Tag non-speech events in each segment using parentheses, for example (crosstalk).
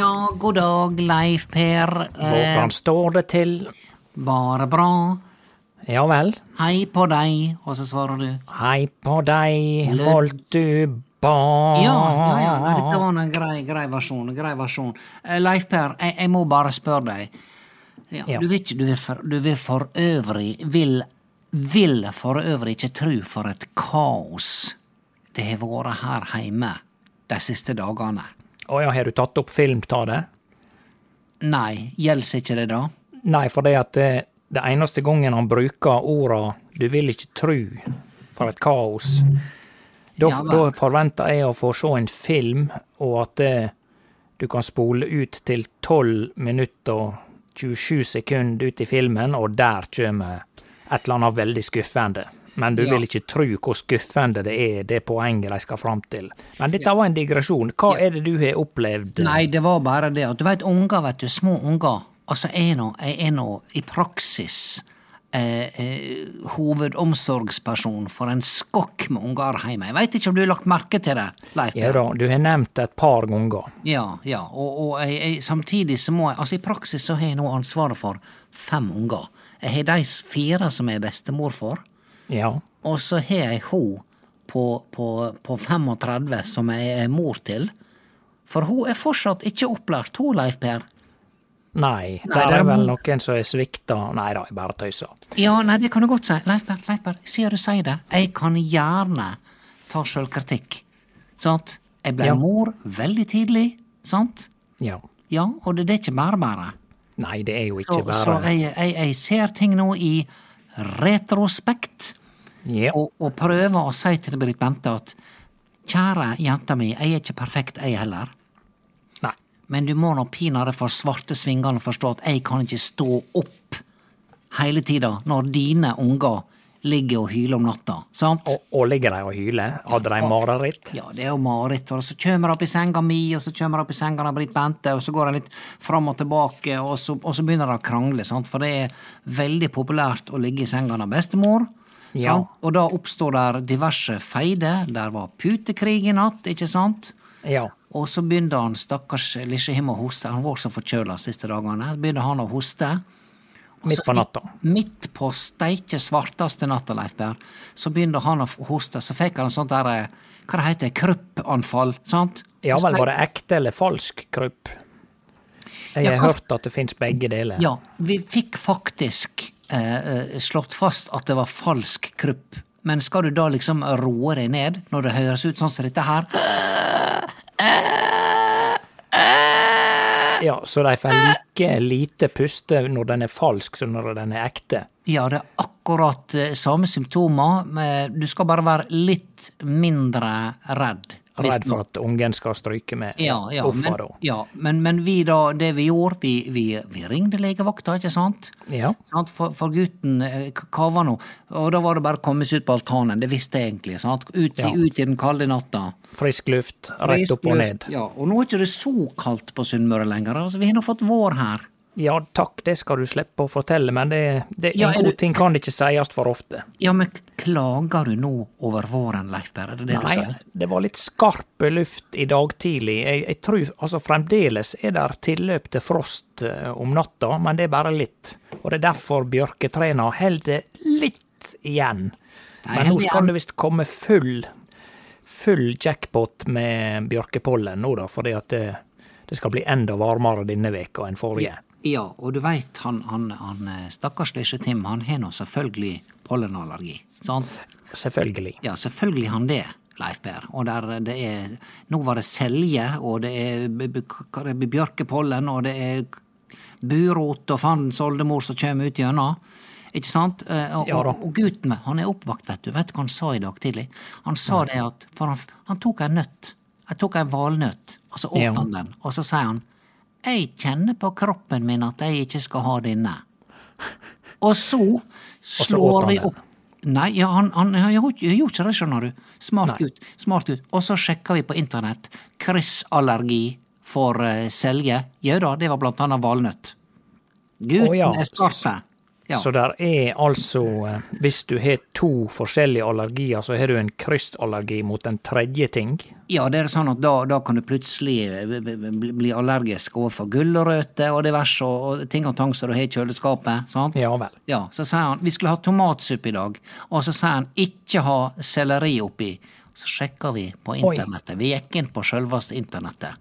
Ja, god dag, Leif Per. Eh, hvordan står det til? bare bra. Ja vel. Hei på deg, og så svarer du. Hei på deg, Lø- holdt du barn? Ja, ja, ja, nei, dette var en grei, grei versjon. grei versjon. Eh, Leif Per, jeg, jeg må bare spørre deg. Ja, Ja. Du vil ikke, du vil for, du vil for øvrig, vil, vil for øvrig ikke tru for et kaos det har vært her heime de siste dagene. Å ja, har du tatt opp film av det? Nei, gjelder ikke det da? Nei, for det at det, det eneste gangen han bruker orda 'du vil ikke tru' for et kaos, da, Ja, da forventer jeg å få se en film, og at det, du kan spole ut til 12 minutter og 27 sekunder ut i filmen, og der kommer et eller annet veldig skuffende. Men du Ja. vil ikke tru hvor skuffende det er, det poenget de skal fram til. Men dette var en digresjon. Hva er det du har opplevd? Nei, det var bare det at du veit unger, vet du, små unger. Altså, jeg er nå, jeg er nå i praksis eh, eh, hovedomsorgsperson for en skokk med unger hjemme. Jeg veit ikke om du har lagt merke til det, Leif? Ja da, du har nevnt det et par ganger. Ja, ja, og, og jeg, jeg, samtidig så må jeg Altså, i praksis så har jeg nå ansvaret for fem unger. Jeg har de fire som jeg er bestemor for, Ja. og så har jeg hun på, på, på 35 som jeg er mor til. For hun er fortsatt ikke opplært, hun, Leif Per. Nei, Nei, det er vel noen som er svikta. Nei da, jeg bare tøyser. Ja, nei, det kan du godt si. Leif Per, Leif Per, sier du sier det. Jeg kan gjerne ta sjølkritikk. Sant? Jeg ble Ja. mor veldig tidlig, sant? Ja. Ja, og det, det er ikke bare bare. Nei, det er jo ikke så bare jeg, jeg, jeg ser ting nå i retrospekt, Ja. og, og prøve å si til Britt Bente at kjære jenta mi, jeg er ikke perfekt, jeg heller. Nei. Men du må nå pinadø for svarte svingene forstå at jeg kan ikke stå opp hele tida når dine unger ligger og hyler om natta, sant? Og, og ligger de og hyler? Hadde de mareritt? Ja, det er jo mareritt, Og så kommer de opp i senga mi, og så kommer de opp i senga til Britt Bente, og så går de litt fram og tilbake, og så, og så begynner de å krangle, sant, for det er veldig populært å ligge i senga til bestemor. Ja. Og da oppstår der diverse feider, der var putekrig i natt, ikke sant? Ja. Og så begynte han stakkars lille Him å hoste, han var så forkjøla siste dagene, så begynte han å hoste. Midt på natta. Midt på steike svarteste natta, Leif Berr, så begynte han å hoste, så fikk han en sånt der, eh, hva det heter, kruppanfall, sant? Ja vel, var det ekte eller falsk krupp? Jeg har ja, hørt at det fins begge deler. Ja, vi fikk faktisk eh, eh, slått fast at det var falsk krupp. Men skal du da liksom roe deg ned når det høres ut sånn som dette her? Ja, så de får like lite puste når den er falsk som når den er ekte. Ja, det er akkurat eh, samme symptomer. men Du skal bare være litt mindre redd. Redd for at ungen skal stryke med Ja, ja, uffa, men, ja men, men vi da, det vi gjorde, vi, vi, vi ringte legevakta, ikke sant? Ja. For, for gutten eh, kava nå, og da var det bare å komme seg ut på altanen. Det visste jeg egentlig. sant? Ut, i- Ja. ut i den kalde natta. Frisk luft, rett opp og ned. Ja, og nå er ikke det så kaldt på Sunnmøre lenger. altså Vi har nå fått vår her. Ja takk, det skal du slippe å fortelle, men det, det Ja, en god du- ting kan ikke sies for ofte. Ja, men klager du nå over våren, Leif Berre? Er det det du Nei, sier? det var litt skarp luft i dag tidlig. Jeg, jeg tror altså fremdeles er der tilløp til frost eh, om natta, men det er bare litt. Og det er derfor bjørketrærne holder litt igjen. Nei, Men nå skal det visst komme full, full jackpot med bjørkepollen nå, da, fordi at det, det skal bli enda varmere denne veka enn forrige. Ja, og du veit, han, han, han eh, stakkars lille Tim, han har nå selvfølgelig pollenallergi. Sant? Selvfølgelig. Ja, selvfølgelig han det, Leif Per. Og der det er Nå var det selje, og det er bjørkepollen, og det er burot og fandens oldemor som kjem ut gjennom. Ikke sant? Eh, Og, Ja og, og gutten min, han er oppvakt, vet du. Vet du hva han sa i dag tidlig? Han sa det at For han, han tok en nøtt. Han tok en valnøtt, og så åt Ja. han den. Og så sier han Jeg kjenner på kroppen min at jeg ikke skal ha denne. Og så så slår vi opp Nei, ja, han, han, han gjorde ikke det, skjønner du. Smart gutt. smart gutt. Og så sjekka vi på internett. Kryssallergi for uh, selje. Jau da, det var blant annet valnøtt. Gutten oh, ja, er skarpe. Ja. Så der er altså, eh, hvis du har to forskjellige allergier, så har du en kryssallergi mot en tredje ting. ja, det er sånn at da, da kan du plutselig eh, bli allergisk overfor gulrøtter og diverse og, ting og tang som du har i kjøleskapet. sant? Ja vel. Ja, så sier han vi skulle ha tomatsuppe i dag, og så sier han ikke ha selleri oppi. Så sjekka vi på internettet. Vi gikk inn på sjølveste internettet.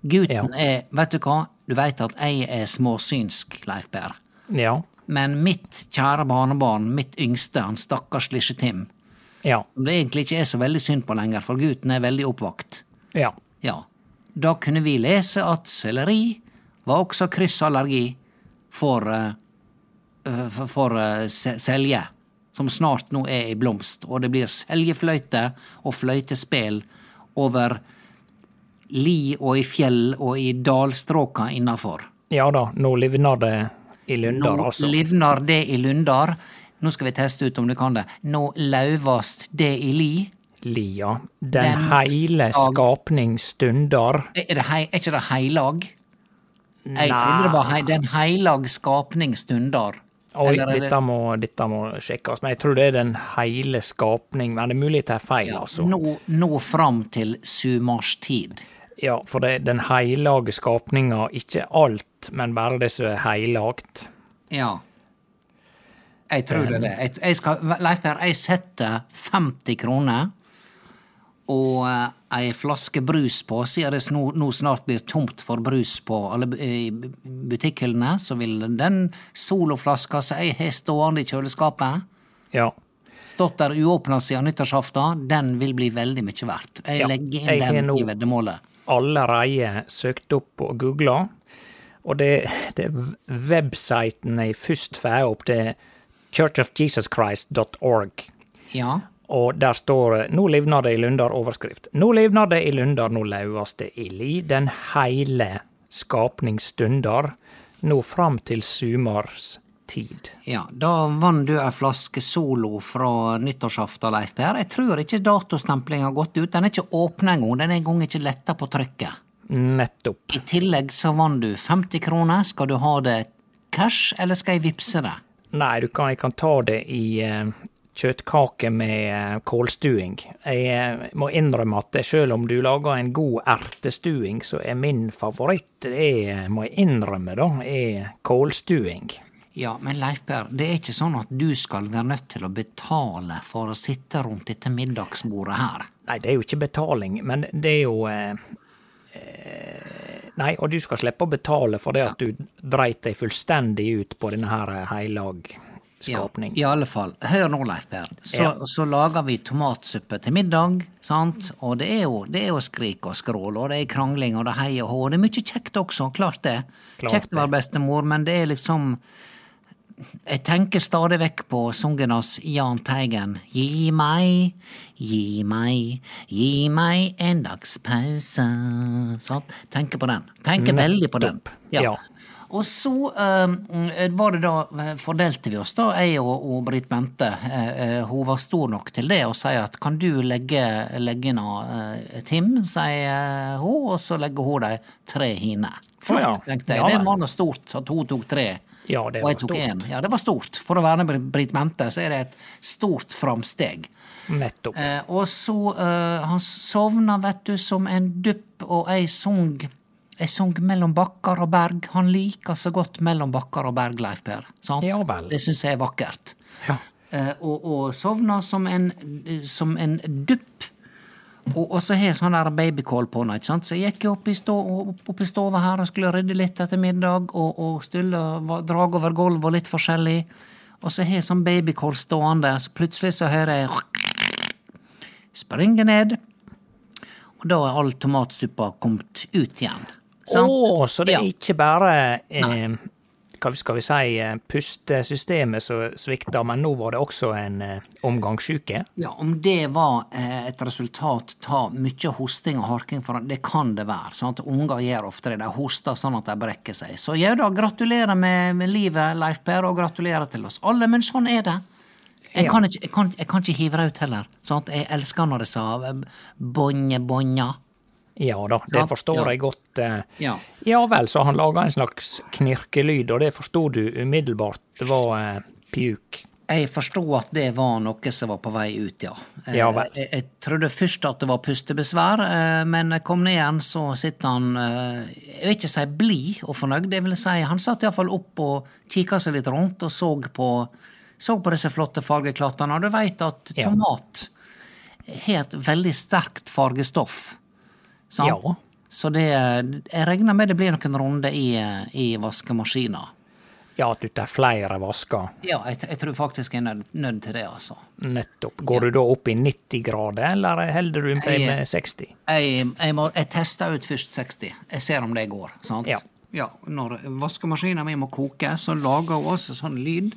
Gutten er Vet du hva? Du veit at jeg er småsynsk, Leif Per. Ja. Men mitt kjære barnebarn, mitt yngste, han stakkars lille Tim, Ja. som det egentlig ikke er så veldig synd på lenger, for gutten er veldig oppvakt. Ja. Ja, da kunne vi lese at selleri var også kryssallergi for, eh, eh, for, for eh, selje, som snart nå er i blomst, og det blir seljefløyte og fløytespel over li og i fjell og i dalstråka innafor. Ja da, nå livner det i Lundar, Nå altså. livnar det i Lundar. Nå skal vi teste ut om du kan det. Nå lauvast det i li. Lia. Den, Den heile skapning stundar. Er, det hei, er ikke det heilag? Nei. Jeg trodde det var hei, den heilag skapning stundar. Oi, det- dette må, dette må sjekkes. Men jeg tror det er den heile skapning. Men det er mulig det er feil, Ja, altså. nå, nå fram til sumarstid. Ja, for det er den heilage skapninga, ikke alt, men bare det som er heilagt. Ja. Jeg tror det er det. Jeg, jeg skal, Leif Per, jeg setter 50 kroner og eh, ei flaske brus på, siden det nå, nå snart blir tomt for brus på alle butikkhyllene, så vil den soloflaska som jeg har stående i kjøleskapet, Ja. stått der uåpna siden nyttårsaften, den vil bli veldig mye verdt. Jeg Ja, legger inn jeg den nå- i veddemålet. Allerede søkt opp og googla, og det, det websiten jeg først får opp, det er churchofjesuschrist.org. Ja. Og der står 'Nå livnar det i Lundar', overskrift. 'Nå livnar det i Lundar, nå lauvast det i li'. Den heile skapningsstundar, nå fram til sumars tid. Ja, da vann du ei flaske Solo fra nyttårsaften, Leif Per. Jeg tror ikke datostemplinga har gått ut. Den er ikke åpna engang. Den er engang ikke letta på trykket. Nettopp. I tillegg så vann du 50 kroner. Skal du ha det cash, eller skal jeg vippse det? Nei, du kan, jeg kan ta det i uh kjøttkake med eh, kålstuing. Jeg eh, må innrømme at selv om du lager en god ertestuing, så er min favoritt, det er, må jeg innrømme da, er kålstuing. Ja, men Leif Per, det er ikke sånn at du skal være nødt til å betale for å sitte rundt dette middagsbordet her. Nei, det er jo ikke betaling, men det er jo eh, eh, Nei, og du skal slippe å betale for det at du dreit deg fullstendig ut på denne her eh, heilag skapning. Ja, I alle fall. Hør nå, Leif Per. Så, Ja. så lager vi tomatsuppe til middag, sant? Og det er jo, det er jo skrik og skrål, og det er krangling, og det er hei og hå. Det er mye kjekt også, klart det. Klart kjekt å være bestemor, men det er liksom Jeg tenker stadig vekk på sangen hans Jahn Teigen. Gi meg, gi meg, gi meg en dags pause. Sånn. Tenker på den. Tenker veldig på den. Ja. Og så eh, var det da, fordelte vi oss da, jeg og, og Britt Bente. Eh, eh, hun var stor nok til det og sier at kan du legge, legge noe eh, Tim, sier hun, og så legger hun de tre hine. Flott, Å ja. tenkte jeg. Ja det var noe stort at hun tok tre. Ja, det og var jeg tok én. Ja, det var stort. For å være med Britt Mente, så er det et stort framsteg. Nettopp. Eh, og så eh, Han sovna, vet du, som en dupp, og jeg song jeg song mellom bakkar og berg. Han liker så godt mellom bakkar og berg, Leif Per. Sant? Ja. Det syns jeg er vakkert. Ja. Eh, og, og sovna som en, som en dupp. Og, og så har jeg sånn der babycall på henne, ikke sant. Så jeg gikk jo opp i, stå, opp i stova her og skulle rydde litt etter middag, og, og stylle, drag over gulvet og litt forskjellig. Og så har jeg sånn babycall stående, så plutselig så hører jeg springe ned, og da er all tomatsuppa kommet ut igjen. Å, oh, så det er Ja. ikke bare eh, hva skal vi si, eh, pustesystemet som svikta, men nå var det også en eh, omgang syke? Ja, om det var eh, et resultat av mye hosting og harking, for det kan det være. sånn at Unger gjør ofte det. De hoster sånn at de brekker seg. Så ja da, gratulerer med, med livet, Leif Per, og gratulerer til oss alle. Men sånn er det. Jeg, kan, ikke, jeg, kan, jeg kan ikke hive det ut heller. Sånn at jeg elsker når det sa eh, bonje, bonja. Ja da, det forstår Ja. jeg godt. eh. Ja. Ja vel, så han laga en slags knirkelyd, og det forsto du umiddelbart det var eh, pjuk. Jeg forsto at det var noe som var på vei ut, ja. Eh, Ja vel. Jeg, jeg trodde først at det var pustebesvær, eh, men jeg kom ned igjen, så sitter han Jeg vil ikke si blid og fornøyd, det vil si han satt iallfall opp og kikka seg litt rundt og så på, så på disse flotte fargeklattene, og du veit at tomat har et veldig sterkt fargestoff. Sant? Ja. Så det Jeg regner med det blir noen runder i, eh, i vaskemaskina. Ja, at du tar flere vasker. Ja, jeg, jeg tror faktisk jeg er nødt nød til det, altså. Nettopp. Går du da opp i 90 grader, eller holder du deg med 60? Jeg, jeg, må, jeg tester ut først 60. Jeg ser om det går. sant? Ja. Når vaskemaskinen min må koke, så lager hun også sånn lyd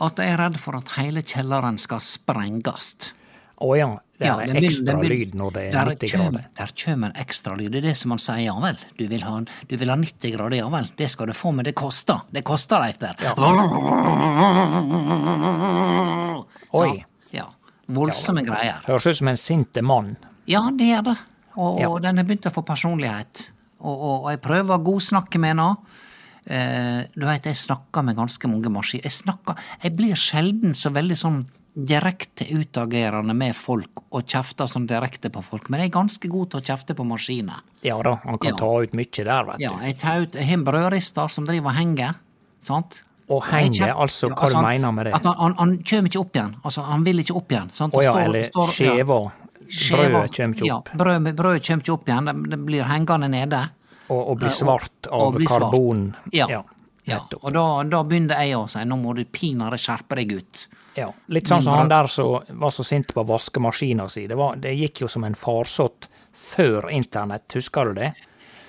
at jeg er redd for at hele kjelleren skal sprenges. Å ja, det Ja, er ekstra vil, lyd når det er 90 kjem- grader. Der kjem en ekstra lyd. Det er det som han sier, ja vel. Du vil ha, du vil ha 90 grader, ja vel. Det skal du få, men det koster. Det koster, Leif Per. Oi. Ja. Voldsomme greier. Høres ut som en sinte mann. Ja, det gjør det. Og, Ja. og den har begynt å få personlighet. Og, og, og jeg prøver å godsnakke med henne. Eh, du veit, jeg snakker med ganske mange maskiner. Jeg snakker Jeg blir sjelden så veldig sånn direkte utagerende med folk og kjefter sånn direkte på folk, men jeg er ganske god til å kjefte på maskiner. Ja da, han kan Ja. ta ut mye der, vet Ja, du. jeg tar ut har en brødrister som driver og henger, sant? Og henger, altså, Ja, hva du mener med det? At han, han, han kjem ikke opp igjen. Altså, han vil ikke opp igjen. Sant? Å ja, Står- eller står- ja. skjeva. Brødet kommer ikke opp. Ja, brød, brødet kommer ikke opp igjen. Det, blir hengende nede. Og, og blir Eh, og- svart og av blir svart. karbon. Ja. ja. Ja, og da, da begynner jeg å si nå må du pinadø skjerpe deg ut. Ja. Litt sånn som han der som var så sint på vaskemaskina si. Det, var, det gikk jo som en farsott før internett, husker du det?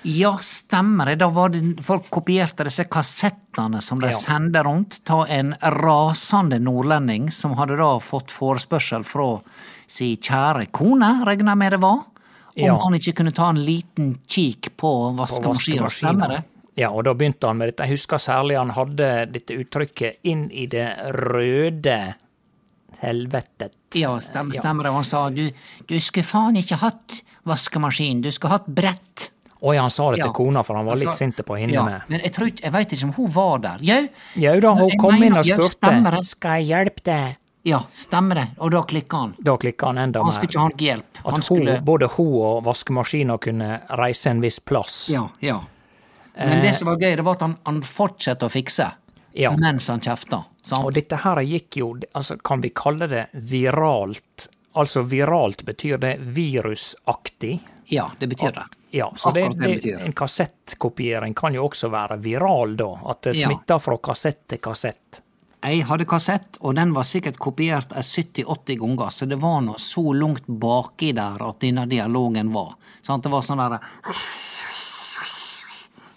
Ja, stemmer det. Da var det folk kopierte disse kassettene som de Ja. sendte rundt. Ta en rasende nordlending som hadde da fått forespørsel fra si kjære kone, regner jeg med det var, om Ja. han ikke kunne ta en liten kikk på vaskemaskina. Stemmer det? Ja, og da begynte han med dette. Jeg husker særlig han hadde dette uttrykket 'inn i det røde helvetet'. Ja, stemmer, stemmer det. Han sa du, du skulle faen ikke hatt vaskemaskin, du skulle hatt brett. Oi, han sa det til Ja. kona, for han var litt sint på henne ja, med. Men jeg, tror ikke- jeg veit ikke om hun var der. Jau, Jau da, hun jeg kom mener- inn og spurte. Skal jeg hjelpe deg? Ja, stemmer det. Og da klikka han. Da klikka han enda mer. Han skulle ikke ha noe hjelp. At Han skulle hun, både hun og vaskemaskina kunne reise en viss plass. Ja, ja. Men det som var gøy, det var at han, han fortsatte å fikse Ja. mens han kjefta. Sant? Og dette her gikk jo, altså kan vi kalle det viralt? Altså viralt betyr det virusaktig. Ja, det betyr det. Ja, så det, det det, betyr en kassettkopiering kan jo også være viral, da. At det Ja. fra kassett til kassett. Jeg hadde kassett, og den var sikkert kopiert 70-80 ganger, så det var nå så langt baki der at denne dialogen var. Sant? Det var sånn derre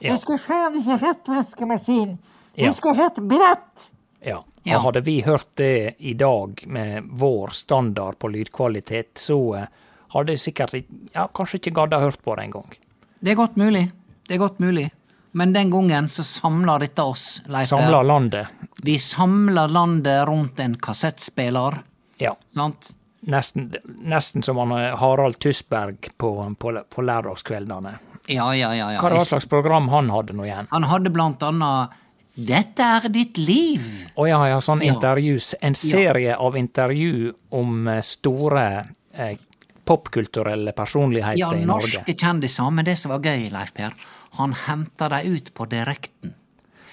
Ja. skal faen ikke hete vaskemaskin. Jeg skal hete brett. Ja. Ja. Hadde vi hørt det i dag med vår standard på lydkvalitet, så eh, hadde jeg sikkert ja, kanskje ikke gadda hørt på det engang. Det er godt mulig. Det er godt mulig. Men den gangen så samla dette oss, Leif. Samla landet. Vi samla landet rundt en kassettspiller, Ja. sant? Nesten, nesten som han eh, Harald Tusberg på, på, på lærdagskveldene. Ja, ja, ja. ja. Hva slags program han hadde nå igjen? Han hadde blant annet Dette er ditt liv. Å ja, ja, sånn Ja. intervjus. En serie av intervju om eh, store eh, popkulturelle personligheter Ja, i Norge. Ja, norske kjendiser. Men det som var gøy, Leif Per, han henta dem ut på direkten.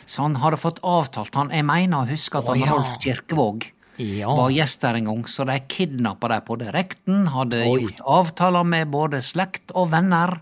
Så han hadde fått avtalt han, Jeg mener å huske at han ja. Rolf Kirkevåg Ja. var gjest der en gang, så de kidnappa dem på direkten. Hadde Oi. gjort avtaler med både slekt og venner.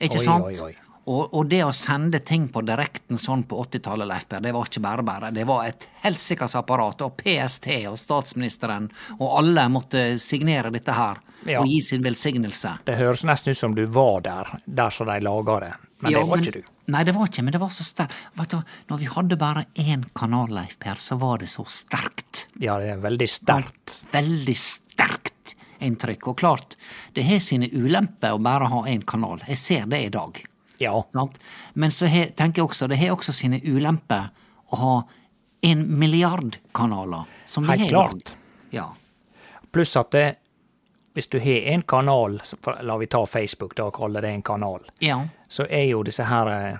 Ikke Oi, sant? oi, oi. Og, og det å sende ting på direkten sånn på 80-tallet, Leif Per, det var ikke bare bare. Det var et helsikas apparat, og PST og statsministeren og alle måtte signere dette her Ja. og gi sin velsignelse. Det høres nesten ut som du var der, der som de laga det. Men Ja, det var men- ikke du. Nei, det var ikke, men det var så sterkt. Når vi hadde bare én kanal, Leif Per, så var det så sterkt. Ja, det er veldig sterkt. Veldig sterkt inntrykk. Og klart, det har sine ulemper å bare ha én kanal. Jeg ser det i dag. Ja. Sant? Men så he, tenker jeg også, det har også sine ulemper å ha en milliard kanaler, som vi Helt har klart. Ja. Pluss at det, hvis du har en kanal, la vi ta Facebook da og kalle det en kanal, ja. så er jo disse her eh,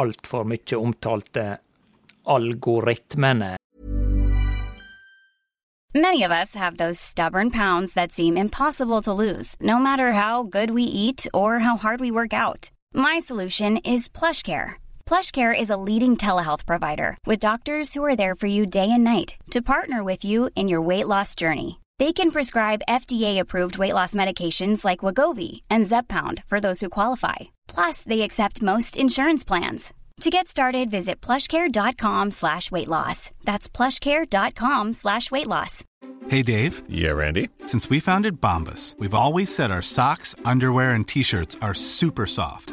altfor mye omtalte algoritmene Many of us have those stubborn pounds that seem impossible to lose, no matter how good we eat or how hard we work out. My solution is PlushCare. PlushCare is a leading telehealth provider with doctors who are there for you day and night to partner with you in your weight loss journey. They can prescribe FDA-approved weight loss medications like Wagovi and Zepbound for those who qualify. Plus, they accept most insurance plans. To get started, visit plushcare.com slash weight loss. That's plushcare.com slash weight loss. Hey, Dave. Yeah, Randy. Since we founded Bombus, we've always said our socks, underwear, and t shirts are super soft.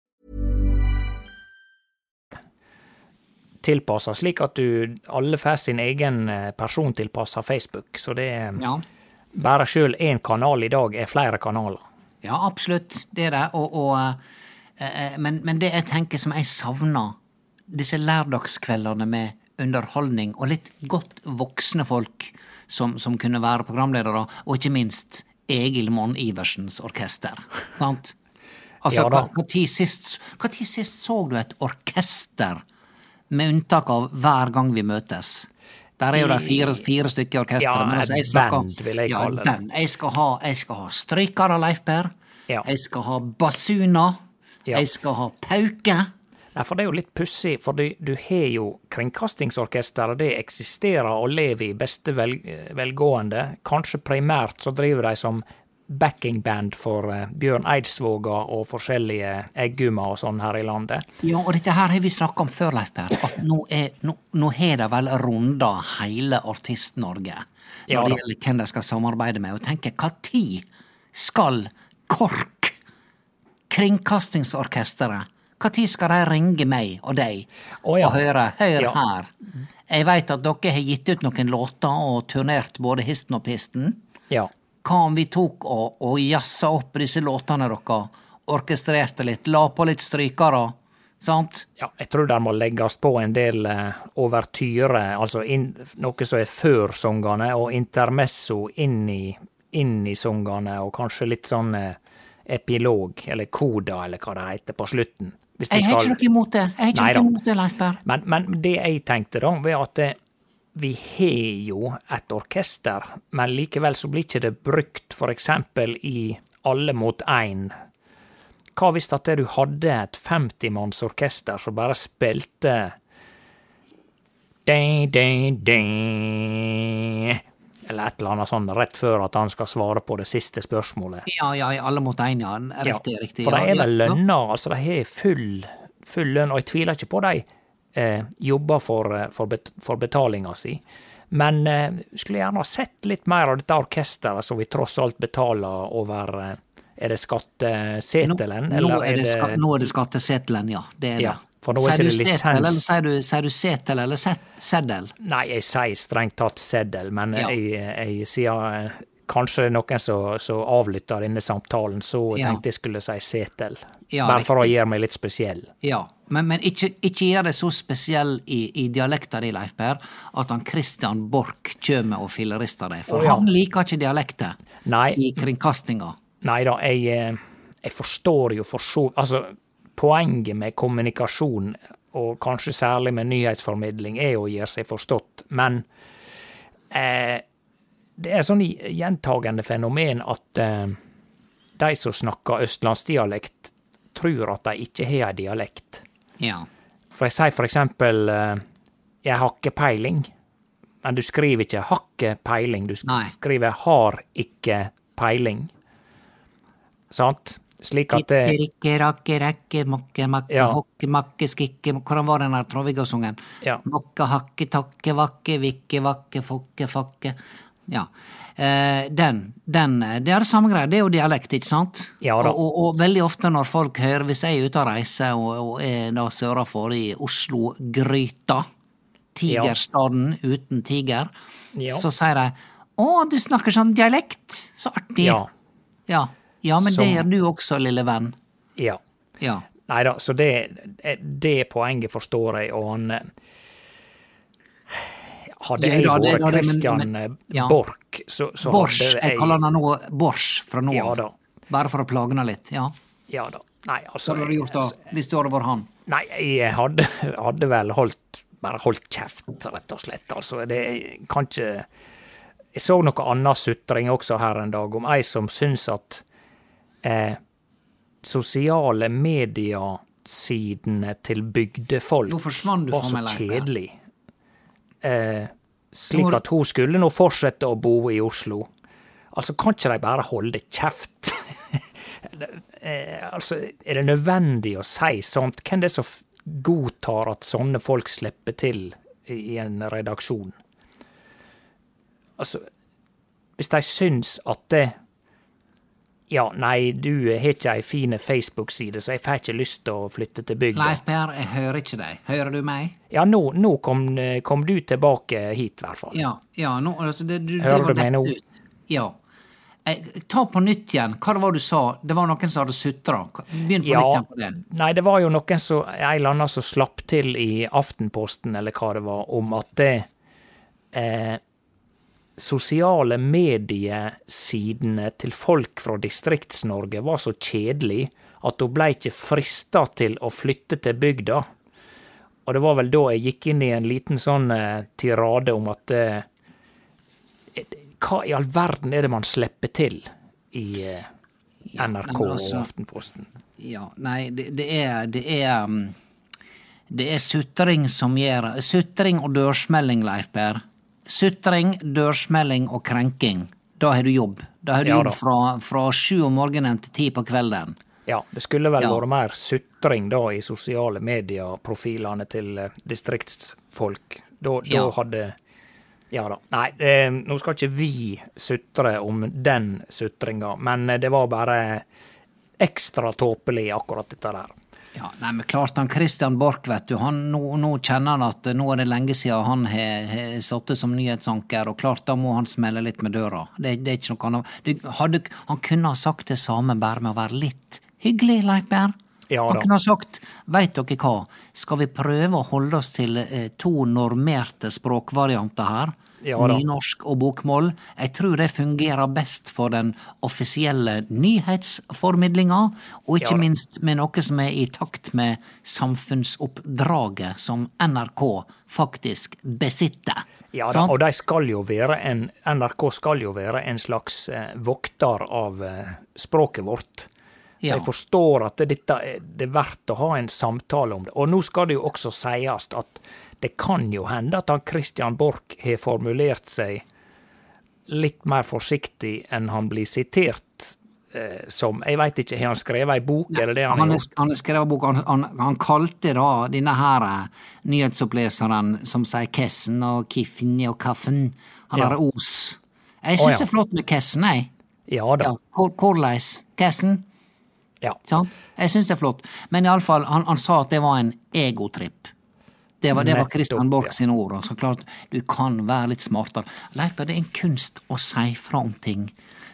Tilpassa, slik at du alle får sin egen eh, persontilpassa Facebook. Så det er ja. bare sjøl én kanal i dag er flere kanaler. Ja, absolutt. Det er det. Og, og, eh, eh, men, men det jeg tenker som jeg savner, disse lørdagskveldene med underholdning og litt godt voksne folk som, som kunne være programledere, og ikke minst Egil Monn Iversens orkester. Sant? (laughs) Altså, Ja hva, hva, tid sist, hva tid sist så du et orkester, med unntak av hver gang vi møtes? Der er jo det fire, fire stykker i orkesteret. Ja, men altså, jeg snakker- band, vil jeg ja, kalle det. band. Jeg skal ha, jeg skal ha strykere, Leif Per. Ja. Jeg skal ha basuner. Ja. Jeg skal ha pauke. Nei, for det er jo litt pussig, for du, du har jo Kringkastingsorkesteret, det eksisterer og lever i beste vel, velgående. Kanskje primært så driver de som backingband for eh, Bjørn Eidsvåga og forskjellige eggummer og sånn her i landet. Ja, og dette her har vi snakka om før, Leif Per. At nå, er, nå, nå har det vel runda hele Artist-Norge når Ja det gjelder hvem de skal samarbeide med. Og tenker, hva tid skal KORK, Kringkastingsorkesteret, hva tid skal de ringe meg og deg Å ja. og høre Hør Ja. her. Jeg veit at dere har gitt ut noen låter og turnert både histen og pisten. Ja. Hva om vi tok og, og jazza opp disse låtene deres, orkestrerte litt, la på litt strykere, sant? ja. Jeg tror det må legges på en del eh, overtyre, altså inn, noe som er før sangene, og intermesso inn i, inn i sangene, og kanskje litt sånn eh, epilog, eller koda, eller hva det heter, på slutten. Jeg har skal- ikke noe imot det. Jeg har ikke noe imot det, Leif Berr. Men, men det jeg tenkte da, var at eh, vi har jo et orkester, men likevel så blir ikke det brukt eksempel i Alle mot én, hva hvis at du hadde et 50-mannsorkester som bare spilte ding, ding, ding, Eller et eller annet sånn rett før at han skal svare på det siste spørsmålet. Ja, ja, i alle mot én, ja. Riktig, Ja, riktig. For de er vel lønna, altså de har full, full lønn, og jeg tviler ikke på de eh, jobber for, eh, for, bet, for betalinga si. Men eh, skulle gjerne ha sett litt mer av dette orkesteret som vi tross alt betaler over eh, Er det skattesetelen, nå, nå er det, nå er det skattesetelen, ja. Det er Ja, det. for nå er Sier ikke du det setel, eller sier du, sier du setel eller set, seddel? Nei, jeg sier strengt tatt seddel, men Ja. jeg, jeg sier eh, Kanskje er noen som avlytter denne samtalen, så Ja. tenkte jeg skulle si setel. Ja, Bare for å gjøre meg litt spesiell. Ja, men, men ikke, ikke gjør det så spesiell i, i dialekta di, Leif Per, at han Christian Borch kjem og fillerister deg. For oh, ja. han liker ikke dialekter Nei, i kringkastinga. Nei da, jeg, eh, jeg forstår jo for så Altså, poenget med kommunikasjon, og kanskje særlig med nyhetsformidling, er å gjøre seg forstått, men eh, det er sånn gjentagende fenomen at eh, de som snakker østlandsdialekt, tror at de ikke har ei dialekt. Ja. For jeg sier for eksempel eh, 'jeg har ikke peiling', men du skriver ikke 'har ikke peiling', du Nei. skriver 'har ikke peiling'. Sant? Slik at det, Rikke, rakke, rekke, mokke, makke, Ja. hokke, makke, skikke Hvordan var den der Trond-Viggo-sungen? Ja. Mokke, hakke, takke, vakke, vikke, vakke, fokke, fakke. Ja. Eh, den, den Det er det samme greia. Det er jo dialekt, ikke sant? Ja da. Og, og, og veldig ofte når folk hører Hvis jeg er ute og reiser og, og er da sørafor i Oslo-gryta, tigerstaden uten tiger, Ja. så sier de 'Å, du snakker sånn dialekt'. Så artig. Ja. Ja, ja men så... det gjør du også, lille venn. ja. Ja. Nei da, så det, det poenget forstår jeg, og han eh, Hadde jeg ja, vært men- Christian men- eh. Borch, så, så Bors. hadde Jeg kaller han nå Bors fra nå av. Bare for å plage han litt. Ja. Ja da. Nei, Hva altså hadde du gjort da, hvis du hadde vært han? Nei, jeg hadde, hadde vel holdt bare holdt kjeft, rett og slett. Altså, det jeg kan ikke Jeg så noe annet sutring også her en dag, om ei som syns at eh, sosiale mediesidene til bygdefolk var så. Kjedelig. Eh, slik at hun skulle nå fortsette å bo i Oslo. Altså, kan ikke de bare holde kjeft? (laughs) eh, altså, er det nødvendig å si sånt? Hvem det er som godtar at sånne folk slipper til i, i en redaksjon? Altså, hvis de syns at det Ja, nei, du har ikke ei fin Facebook-side, så jeg får ikke lyst til å flytte til bygda. Leif Per, jeg hører ikke deg. Hører du meg? Ja, nå, nå kom, kom du tilbake hit, i hvert fall. Ja, ja nå, altså, det, du Hører du meg nå? ut. Ja. Eh, ta på nytt igjen. Hva det var du sa? Det var noen som hadde sutra. Begynn på Ja, nytt igjen på det. nei, det var jo noen som, en eller annen som slapp til i Aftenposten, eller hva det var, om at det eh, sosiale mediesidene til folk fra Distrikts-Norge var så kjedelig at hun blei ikke frista til å flytte til bygda. Og det var vel da jeg gikk inn i en liten sånn eh, tirade om at eh, Hva i all verden er det man slipper til i eh, NRK ja, altså- og Aftenposten? Ja, nei, det, det er Det er um, Det er sutring som gjør Sutring og dørsmelling, Leif Per. Sutring, dørsmelling og krenking. Da har du jobb. Da har du Ja jobb fra, fra sju om morgenen til ti på kvelden. Ja, det skulle vel Ja. vært mer sutring da i sosiale medier-profilene til eh, distriktsfolk. Da, da Ja. hadde Ja da. Nei, eh, nå skal ikke vi sutre om den sutringa, men eh, det var bare ekstra tåpelig, akkurat dette der. Ja, nei, men klart han Christian Borch, vet du, han, nå, nå kjenner han at nå er det lenge siden han har har sittet som nyhetsanker, og klart da må han smelle litt med døra. Det, det er ikke noe annet. Det hadde, han kunne ha sagt det samme bare med å være litt hyggelig, Leif Berr. Ja han kunne ha sagt, veit dere hva, skal vi prøve å holde oss til eh, to normerte språkvarianter her? Ja. Nynorsk og bokmål. Jeg tror det fungerer best for den offisielle nyhetsformidlinga, og ikke Ja minst med noe som er i takt med samfunnsoppdraget som NRK faktisk besitter. Ja da, og skal en NRK skal jo være en slags eh, vokter av eh, språket vårt. Så jeg forstår at dette det er verdt å ha en samtale om det. Og nå skal det jo også sies at det kan jo hende at han Christian Borch har formulert seg litt mer forsiktig enn han blir sitert eh, som. Jeg veit ikke, har han skrevet ei bok, eller det han Han har gjort? han har skrevet bok, han, han, han kalte da denne her eh, nyhetsoppleseren som sier Kessen og Kiffen og Kaffen, han Ja. har Os. Jeg syns oh, ja. det er flott med Kessen, jeg. Ja da. Ja, Kessen? Ja. Sånn? Jeg syns det er flott. Men iallfall, han, han sa at det var en egotripp. Det var, det var Christian Borch sine ord. Og så klart, du kan være litt smartere. Leif det er en kunst å si fra om ting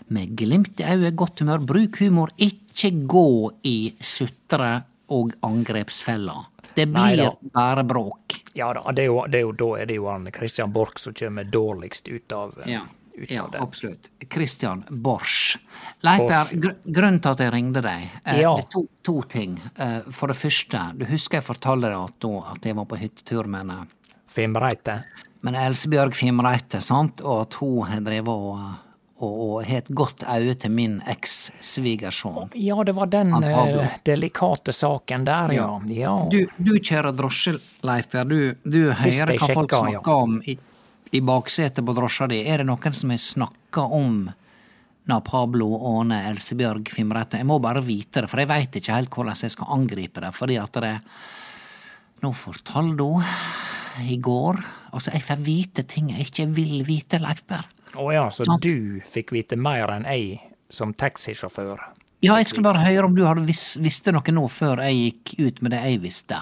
med glimt i øyet, godt humør. Bruk humor. Ikke gå i sutre- og angrepsfella. Det blir bare bråk. Ja da, det er jo, det er jo, da er det jo han Christian Borch som kommer dårligst ut av, eh, Ja, ut ja av det. absolutt. Christian Borsch. Leiper, gr grunnen til at jeg ringte deg, eh, Ja. det er to, to ting. Eh, for det første, du husker jeg fortalte deg at, at jeg var på hyttetur med henne. Fimreite. Men Elsebjørg Fimreite, sant? og at hun har drevet og, og, og har et godt øye til min eks-svigersønn. Ja, det var den eh, delikate saken der, ja. ja. Du, du kjører drosje, Leif Per. Du, du hører hva folk snakker ja. om i, i baksetet på drosja di. Er det noen som har snakka om na Pablo Åne Elsebjørg Fimrette, Jeg må bare vite det, for jeg veit ikke helt hvordan jeg skal angripe det. Fordi at det Nå fortalte hun i går Altså, jeg får vite ting jeg ikke vil vite, Leif Per. Å ja, så sånn. du fikk vite mer enn jeg som taxisjåfør? Ja, jeg skulle bare høre om du hadde vis, visste noe nå før jeg gikk ut med det jeg visste.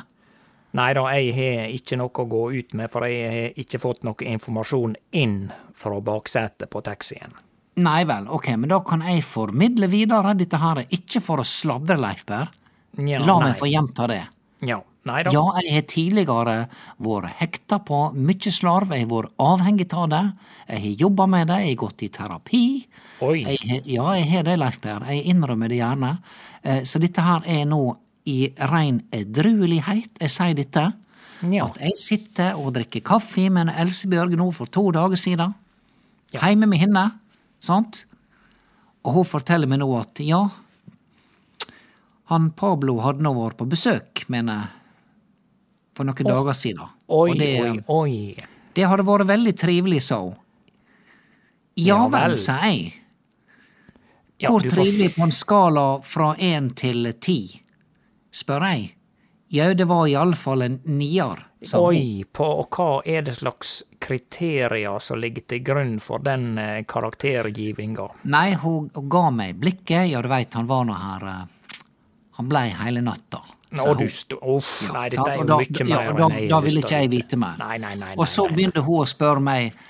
Nei da, jeg har ikke noe å gå ut med, for jeg har ikke fått noe informasjon inn fra baksetet på taxien. Nei vel, ok, men da kan jeg formidle videre dette her, ikke for å sladre, Leif Per. Ja, La nei. meg få gjenta det. Ja, nei da. Ja, jeg har tidligere vært hekta på mye slarv, jeg har vært avhengig av det, jeg har jobba med det, jeg har gått i terapi. Oi. Jeg, ja, jeg har det, Leif Per, jeg innrømmer det gjerne. Eh, Så dette her er nå i rein edruelighet, jeg sier dette. Ja. At jeg sitter og drikker kaffe med en Elsebjørg nå for to dager siden. Ja. Hjemme med henne, sant? Og hun forteller meg nå at ja, han Pablo hadde nå vært på besøk, mener jeg, for noen dager siden. Oi, og det, oi, oi. det hadde vært veldig trivelig, sa hun. Ja vel, sa jeg. Hvor trivelig på en skala fra én til ti? Spør jeg. Jau, det var iallfall en nier. Oi, på og hva er det slags kriterier som ligger til grunn for den eh, karaktergivinga? Nei, hun ga meg blikket, ja, du veit, han var nå her eh, Han blei hele natta. Nå, hun. du Uff, nei, dette er jo da- mye mer ja, da, enn jeg Da ville ikke jeg vite mer. Nei, nei, nei. Og så begynte hun å spørre meg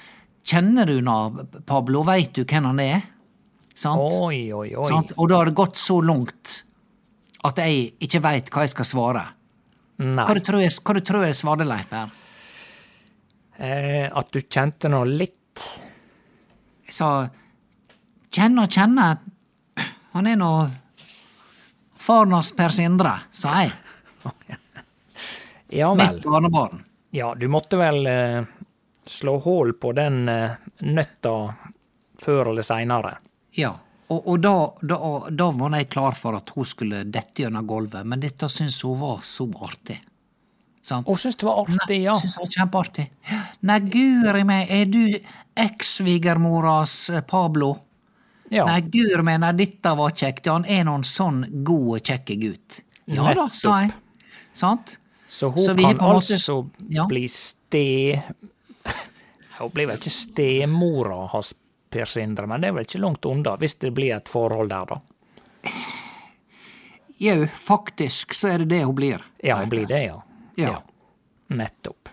Kjenner du nå Pablo, veit du hvem han er? Sant? Oi, oi, oi. Sant? Og da har det gått så langt at jeg ikke veit hva jeg skal svare. Nei. Hva du tror jeg, hva du tror jeg svarte, Leif Per? Eh, at du kjente noe litt Jeg sa kjenne og kjenne, han er nå faren hans Per Sindre, sa jeg. Ja vel. Mitt barnebarn. Ja, du måtte vel eh, slå hull på den eh, nøtta før eller seinere. Ja. Og, og da, da, da var jeg klar for at hun skulle dette gjennom gulvet, men dette syntes hun var så artig. Sant? Å, syns det var artig, ja. Synes det var kjempeartig. Nei, guri meg, er du eks-svigermoras eh, Pablo? ja. Nei, guri meg, nei, dette var kjekt. Han er noen sånn god og kjekk gutt. Ja da, sa jeg. Sant? Så hun Så kan måte- altså Ja. bli ste... (laughs) Hun blir vel ikke stemora hans, Per Sindre, men det er vel ikke langt unna, hvis det blir et forhold der, da. Jau, faktisk så er det det hun blir. Ja, hun blir det, ja. Ja. Nettopp.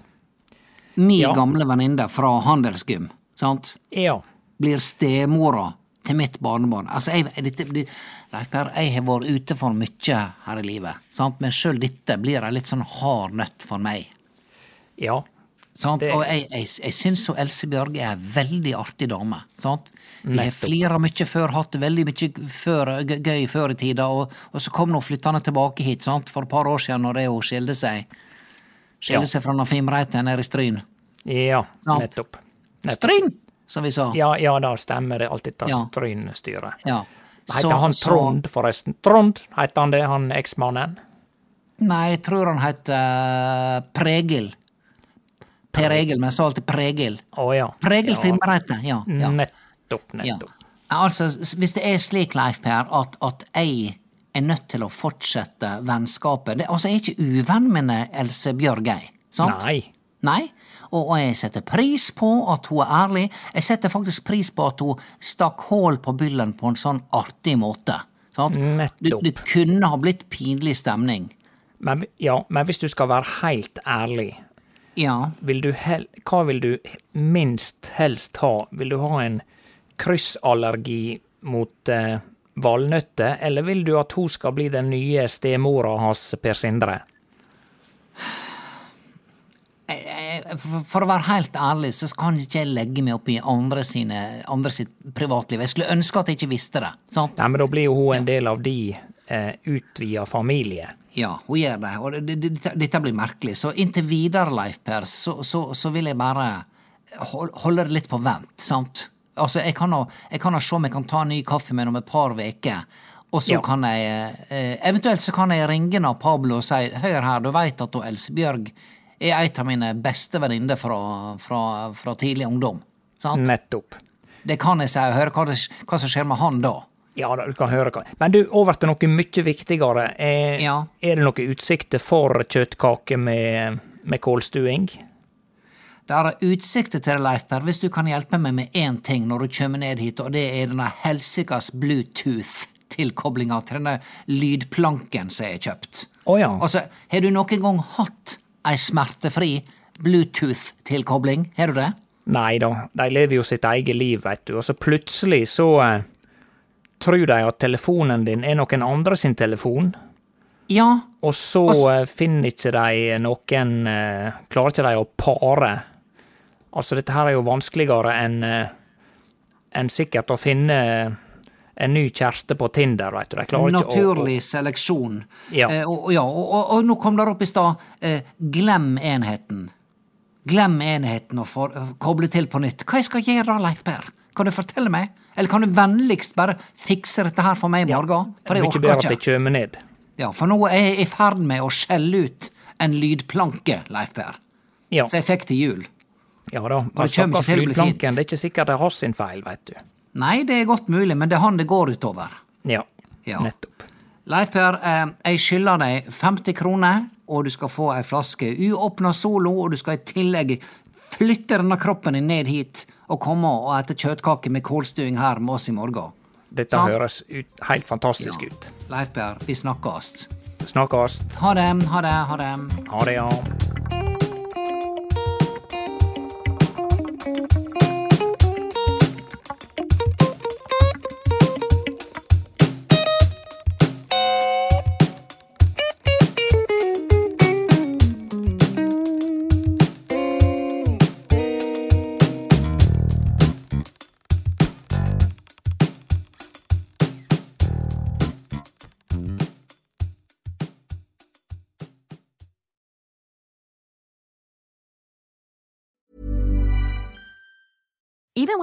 Mi Ja. gamle venninne fra handelsgym, sant, Ja. blir stemora til mitt barnebarn. Altså, jeg, dette, det, Leif Per, jeg har vært ute for mye her i livet, sant, men sjøl dette blir ei litt sånn hard nøtt for meg. Ja. Sant? Og jeg, jeg, jeg syns Else Bjørge er ei veldig artig dame. Sant? Vi har flira mye før, hatt det veldig mye før, gøy, før i tida, og, og så kom hun flyttende tilbake hit sant? for et par år siden når det hun skilte seg. Skilte Ja. seg fra noen Fimreite nede i Stryn. Ja, Sant. nettopp. nettopp. Stryn, som vi sa. Ja, ja, da stemmer det. alltid dette Ja. strynstyret. Ja. Heter han Trond, forresten? Trond, heter han det, han eksmannen? Nei, jeg tror han heter eh, Pregil. Per Egil, men jeg sa alltid Pregil. Å ja. Pregil ja. Fimreite, ja. ja. Nettopp, Ja. nettopp. Altså, hvis det er slik, Leif Per, at, at jeg er nødt til å fortsette vennskapet det, Altså, jeg er ikke uvenn med Else Bjørgei. Sant? Nei. Nei. Og, og jeg setter pris på at hun er ærlig. Jeg setter faktisk pris på at hun stakk hull på byllen på en sånn artig måte. Sant? Nettopp. det kunne ha blitt pinlig stemning. Men, ja, men hvis du skal være helt ærlig, Ja. vil du hel hva vil du minst helst ha? Vil du ha en kryssallergi mot eh, valnøtter, eller vil du at hun skal bli den nye stemora hans Per Sindre? Eh, For for å være helt ærlig, så kan ikke jeg legge meg opp i andre, sine, andre sitt privatliv. Jeg skulle ønske at jeg ikke visste det. sant? Nei, men da blir jo hun en del av de eh, utvida familie. Ja, hun gjør det, og det, det, dette- dette blir merkelig. Så inntil videre, Leif Per, så, så, så vil jeg bare holde det litt på vent, sant? Altså, jeg kan jo jeg kan nå se om jeg kan ta en ny kaffe med om et par veker, og så Ja. kan jeg eh, Eventuelt så kan jeg ringe nå Pablo og si hør her, du veit at Elsebjørg Else er ei av mine beste venninner fra, fra, fra tidlig ungdom. Sant? Nettopp. Det kan jeg si, Hør hva, det, hva som skjer med han da. Ja da, du kan høre hva Men du, over til noe mye viktigere. Er, Ja. er det noen utsikter for kjøttkake med, med kålstuing? Det er utsikter til det, Leif Per, hvis du kan hjelpe meg med én ting når du kommer ned hit, og det er denne helsikas Bluetooth-tilkoblinga til denne lydplanken som jeg har kjøpt. Å ja. Altså, har du noen gang hatt ei smertefri Bluetooth-tilkobling? Har du det? Nei da, de lever jo sitt eget liv, veit du, og så plutselig så eh, tror de at telefonen din er noen andre sin telefon, Ja, og så Og s- eh, finner ikke de noen eh, Klarer ikke de å pare. Altså, dette her er jo vanskeligere enn en sikkert å finne en ny kjæreste på Tinder, veit du. De klarer ikke å- naturlig seleksjon. Ja. Eh, og, og ja, og, og, og nå kom det opp i stad eh, glem enheten. Glem enheten og for, koble til på nytt. Hva jeg skal gjøre da, Leif Per? Kan du fortelle meg? Eller kan du vennligst bare fikse dette her for meg i morgen? For jeg orker at ikke. det kommer ned. Ja, for nå er jeg i ferd med å skjelle ut en lydplanke, Leif Per. Ja, Så jeg fikk til jul. ja da. Men stakkars lydplanken, det er ikke sikkert det er hans sin feil, veit du. Nei, det er godt mulig, men det er han det går utover. Ja, Ja. nettopp. Leif Per, eh, jeg skylder deg 50 kroner, og du skal få ei flaske uåpna Solo, og du skal i tillegg flytte denne kroppen din ned hit og komme og ete kjøttkake med kålstuing her med oss i morgen. Dette Sant? høres ut, helt fantastisk Ja. ut. Leif Per, vi snakkes. Snakkes. Ha det, ha det, ha det. Ha det, ja.